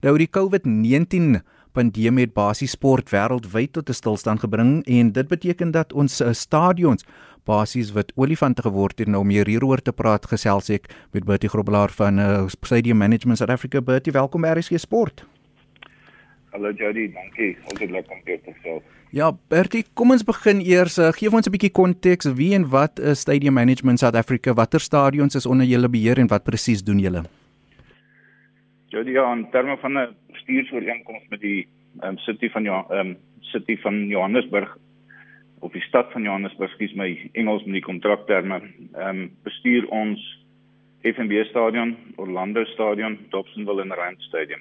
Nou die COVID-19 pandemie het basies sport wêreldwyd tot 'n stilstand gebring en dit beteken dat ons uh, stadions basies wat olifante geword het nou om hieroor te praat gesels ek met Bertie Grobelaar van uh, Stadium Management South Africa. Bertie welkom by RSG Sport. Hallo Jody. Dankie. Altyd lekker om te gesels. Ja Bertie kom ons begin eers uh, gee ons 'n bietjie konteks. Wie en wat is Stadium Management South Africa? Watter stadions is onder julle beheer en wat presies doen julle Ja, ja, in terme van 'n bestuursooreenkoms met die um, City van ja, um, City van Johannesburg of die stad van Johannesburg, skies my Engels met die kontrakterme, ehm um, bestuur ons FNB stadion, Orlando stadion, Dobsonville en Rand stadium.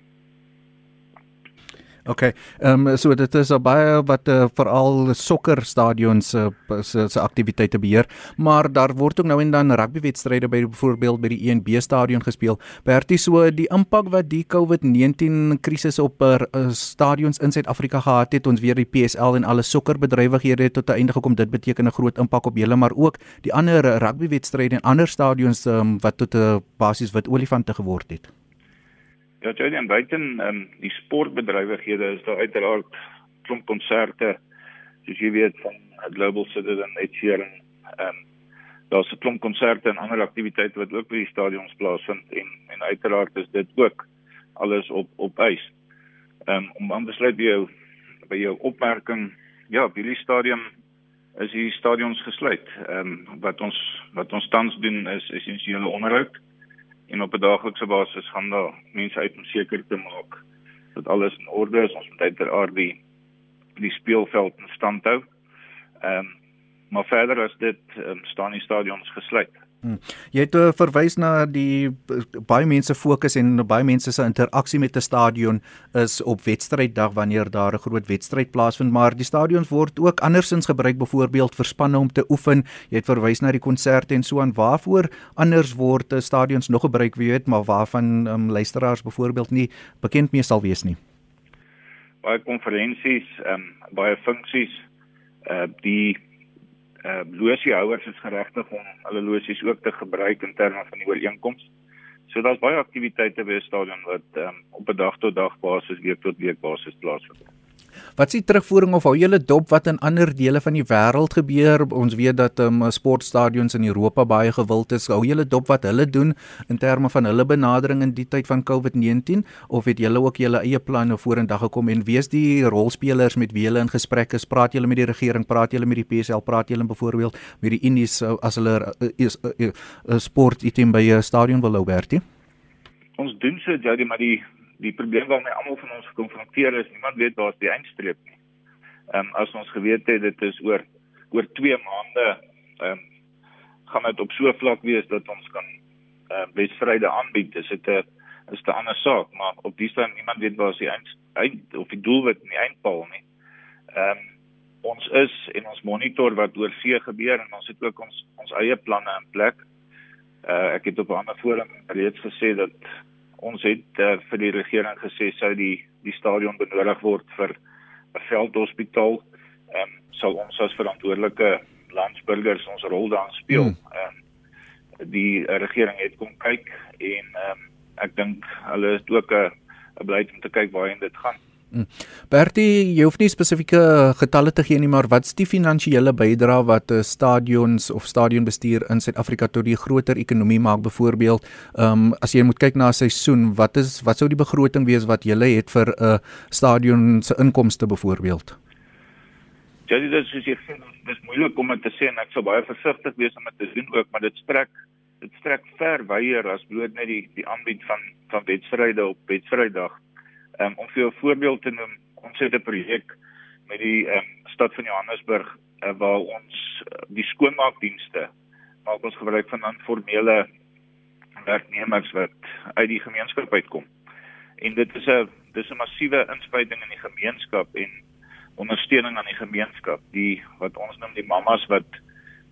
Okay. Ehm um, so dit is baie wat uh, veral sokkerstadions se uh, se se aktiwiteite beheer, maar daar word ook nou en dan rugbywedstryde by byvoorbeeld by die ENB stadion gespeel. Bertie, so die impak wat die COVID-19 krisis op uh, stadions in Suid-Afrika gehad het, ons weer die PSL en alle sokkerbedrywighede het tot 'n einde gekom. Dit beteken 'n groot impak op julle, maar ook die ander rugbywedstryde en ander stadions um, wat tot 'n uh, basies wat olifante geword het. Ja, jy dan buiten ehm um, die sportbedrywighede is daar uiteraard klomp konserte soos jy weet van Global Citizen Nature en ehm um, daar's 'n klomp konserte en ander aktiwiteite wat ook by die stadions plaasvind en en uiteraard is dit ook alles op op ys. Ehm um, om aan besluit by jou by jou opmerking, ja, by die stadion is die stadions gesluit. Ehm um, wat ons wat ons tans doen is essensiële onderhoud en op 'n daaglikse basis gaan daar mense uit om seker te maak dat alles in orde is. Ons moet uiteraard die die speelveld in stand hou. Ehm um, maar verder as dit um, staan die stadions gesluit. Hmm. Jy het uh, verwys na die baie mense fokus en baie mense se interaksie met 'n stadion is op wedstryddag wanneer daar 'n groot wedstryd plaasvind, maar die stadions word ook andersins gebruik byvoorbeeld vir spanne om te oefen. Jy het verwys na die konserte en so aan. Waarvoor anders word uh, stadions nog gebruik, weet, maar waarvan um, luisteraars byvoorbeeld nie bekend mee sal wees nie. Baie konferensies, um, baie funksies, uh die uh losiehouers is geregtig om hulle losies ook te gebruik in terme van die ooreenkoms. So daar's baie aktiwiteite by die stadion wat um, op 'n dag tot dag basis, week tot week basis plaasvind. Wat s'ie terugvoering of hou julle dop wat in ander dele van die wêreld gebeur? Ons weet dat um, sportstadions in Europa baie gewild is. Hou julle dop wat hulle doen in terme van hulle benadering in die tyd van COVID-19 of het julle ook julle eie planne vorendag gekom en wees die rolspelers met wie julle in gesprek is? Praat julle met die regering? Praat julle met die PSL? Praat julle byvoorbeeld met die Indies uh, as hulle uh, is 'n uh, sport item by 'n stadion wil hou, Bertie? Ons doen so, Jody, maar die die probleem waarmee almal van ons gekonfronteer is, niemand weet waar is die eindstreep nie. Ehm um, as ons geweet het dit is oor oor 2 maande ehm um, gaan dit op so vlak wees dat ons kan ehm uh, besvryde aanbied, is dit 'n is 'n ander saak, maar op die stadium niemand weet waar is die eind, eind of die doelwit nie eindpaal nie. Ehm um, ons is en ons monitor wat oor see gebeur en ons het ook ons ons eie planne in plek. Uh ek het op 'n ander forum reeds gesê dat ons het uh, vir die regering gesê sou die die stadion benodig word vir 'n veldhospitaal. Ehm um, sal ons as verantwoordelike landsburgers ons rol daar speel. Hmm. Ehm um, die regering het kom kyk en ehm um, ek dink hulle is ook 'n beleid om te kyk waarheen dit gaan. Mm. Bertie, jy hoef nie spesifieke getalle te gee nie, maar wat is die finansiële bydrae wat uh, stadions of stadionbestuur in Suid-Afrika tot die groter ekonomie maak byvoorbeeld? Ehm um, as jy moet kyk na 'n seisoen, wat is wat sou die begroting wees wat jy het vir 'n uh, stadion se inkomste byvoorbeeld? Ja, dit is soos jy sê, dit is moeilik om dit te sê en ek sou baie versigtig wees om dit te doen ook, maar dit strek dit strek ver wyer as bloot net die die aanbied van van wedstryde op wedstrydag. Um, om vir 'n voorbeeld te noem, ons het 'n projek met die um, stad van Johannesburg uh, waar ons uh, die skoonmaakdienste maak ons gebruik van informele werknemers wat uit die gemeenskap uitkom. En dit is 'n dis 'n massiewe inspuiting in die gemeenskap en ondersteuning aan die gemeenskap. Die wat ons noem die mammas wat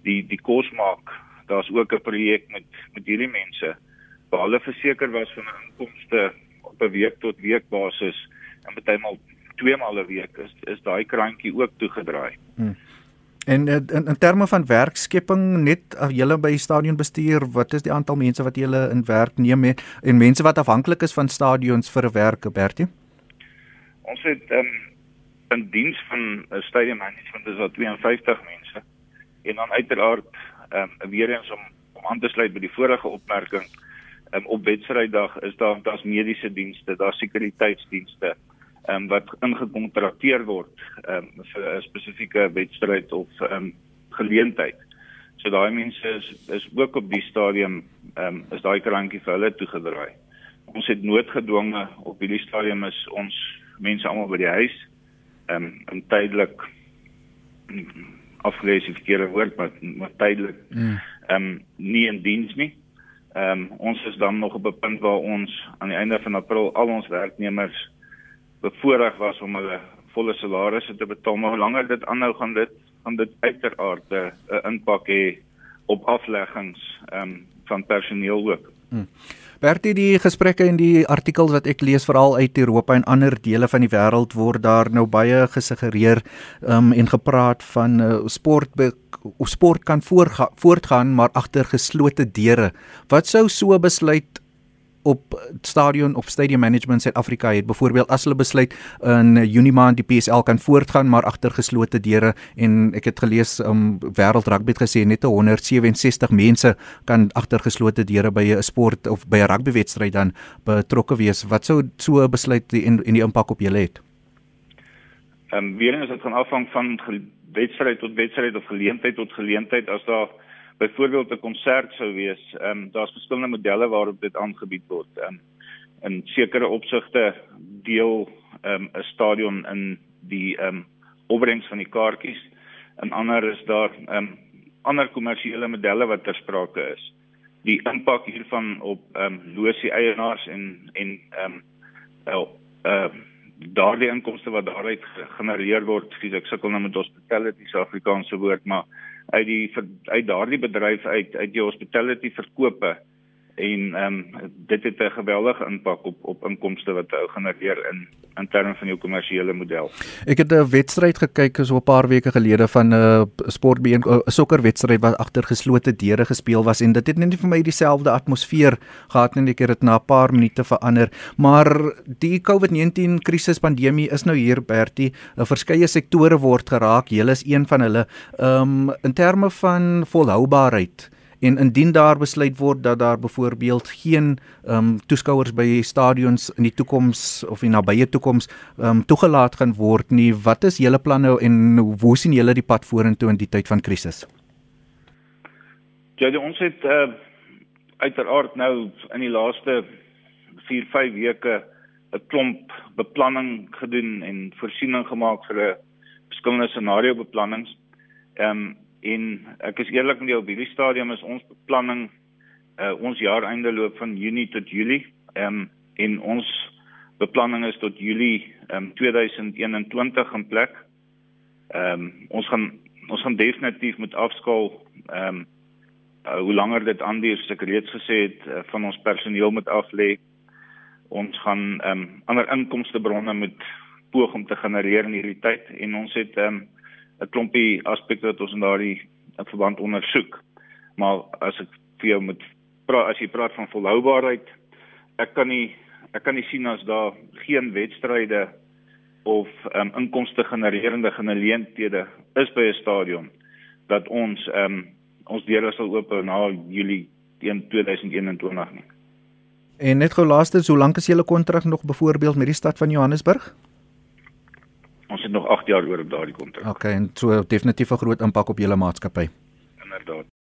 die die kos maak. Daar's ook 'n projek met met hierdie mense waar hulle verseker was van 'n inkomste op 'n week tot week basis en partymal twee maal 'n week is is daai krantjie ook toegedraai. Hmm. En in in terme van werkskepping net as julle by stadion bestuur, wat is die aantal mense wat julle in werk neem en, en mense wat afhanklik is van stadions vir 'n werk, Bertie? Ons het um, in diens van 'n stadium management is daar 52 mense. En dan uiteraard ehm um, weer eens om om aan te sluit by die vorige opmerking, um, op wedstryddag is daar daar's mediese dienste, daar's sekuriteitsdienste ehm um, wat ingekontrakteer word ehm um, vir 'n spesifieke wedstryd of ehm um, geleentheid. So daai mense is is ook op die stadium ehm um, is daai krantjie vir hulle toegedraai. Ons het noodgedwonge op hierdie stadium is ons mense almal by die huis ehm um, en tydelik afgelees die verkeerde woord maar maar tydelik mm. ehm mm. um, nie in diens nie. Ehm um, ons is dan nog op 'n punt waar ons aan die einde van April al ons werknemers bevoorreg was om hulle volle salarisse te betaal. Maar hoe langer dit aanhou gaan dit gaan dit uiteraard 'n impak hê op afleggings ehm um, van personeel ook. Mm. Bertie die gesprekke en die artikels wat ek lees veral uit Europa en ander dele van die wêreld word daar nou baie gesuggereer um, en gepraat van uh, sport sport kan voortgaan maar agter geslote deure. Wat sou so besluit op stadion of stadium management Suid-Afrika het byvoorbeeld as hulle besluit in Junie maand die PSL kan voortgaan maar agter geslote deure en ek het gelees um wêreld rugby het gesê net 167 mense kan agter geslote deure by 'n sport of by 'n rugbywedstryd dan betrokke wees. Wat sou so 'n besluit en en die impak op julle het? Ehm um, weer eens dit gaan afhang van wedstryd tot wedstryd of geleentheid tot geleentheid. As daar byvoorbeeld 'n konsert sou wees, ehm um, daar's verskillende modelle waarop dit aangebied word. Ehm um, in sekere opsigte deel ehm um, 'n stadion in die ehm um, opbrengs van die kaartjies. In ander is daar ehm um, ander kommersiële modelle wat ter sprake is. Die impak hiervan op ehm um, losie eienaars en en ehm um, ehm uh, daardie inkomste wat daaruit genereer word, ek sukkel nou met hospitality se Afrikaanse woord, maar uit die uit daardie bedryf uit uit die hospitality verkope en ehm um, dit het 'n geweldige impak op op inkomste wat hy genereer in in terme van jou kommersiële model. Ek het 'n wedstryd gekyk so 'n paar weke gelede van 'n uh, sportbeen 'n sokkerwedstryd wat agter geslote deure gespeel was en dit het net nie vir my dieselfde atmosfeer gehad nie. Ek het dit na 'n paar minute verander, maar die COVID-19 krisis pandemie is nou hier Bertie. 'n Verskeie sektore word geraak. Julle is een van hulle. Ehm um, in terme van volhoubaarheid en indien daar besluit word dat daar byvoorbeeld geen ehm um, toeskouers by stadions in die toekoms of in nabye toekoms ehm um, toegelaat gaan word nie, wat is julle planne en hoe sien julle die pad vorentoe in die tyd van krisis? Ja, ons het uh, uiteraard nou in die laaste 4, 5 weke 'n klomp beplanning gedoen en voorsiening gemaak vir 'n verskillende scenario beplannings. Ehm um, en ek is eerlik met jou op hierdie stadium is ons beplanning uh, ons jaar einde loop van Junie tot Julie um, en ons beplanning is tot Julie um, 2021 in plek. Ehm um, ons gaan ons gaan definitief met afskaal ehm um, uh, hoe langer dit aanduur soos ek reeds gesê het uh, van ons personeel moet af lê. Ons gaan ehm um, ander inkomste bronne moet poog om te genereer in hierdie tyd en ons het ehm um, 'n klompie aspekte wat ons in daardie verband ondersoek. Maar as ek vir jou moet praat as jy praat van volhoubaarheid, ek kan nie ek kan nie sien as daar geen wedstryde of um, inkomste genererende geleenthede is by 'n stadion dat ons um, ons deure sal oop na Julie 2021 nie. En net gou laaste, hoe lank is julle kontrak nog byvoorbeeld met die stad van Johannesburg? Ons het nog 8 jaar oor op daardie kontrak. Okay, en so definitief 'n groot impak op julle maatskappy. Inderdaad.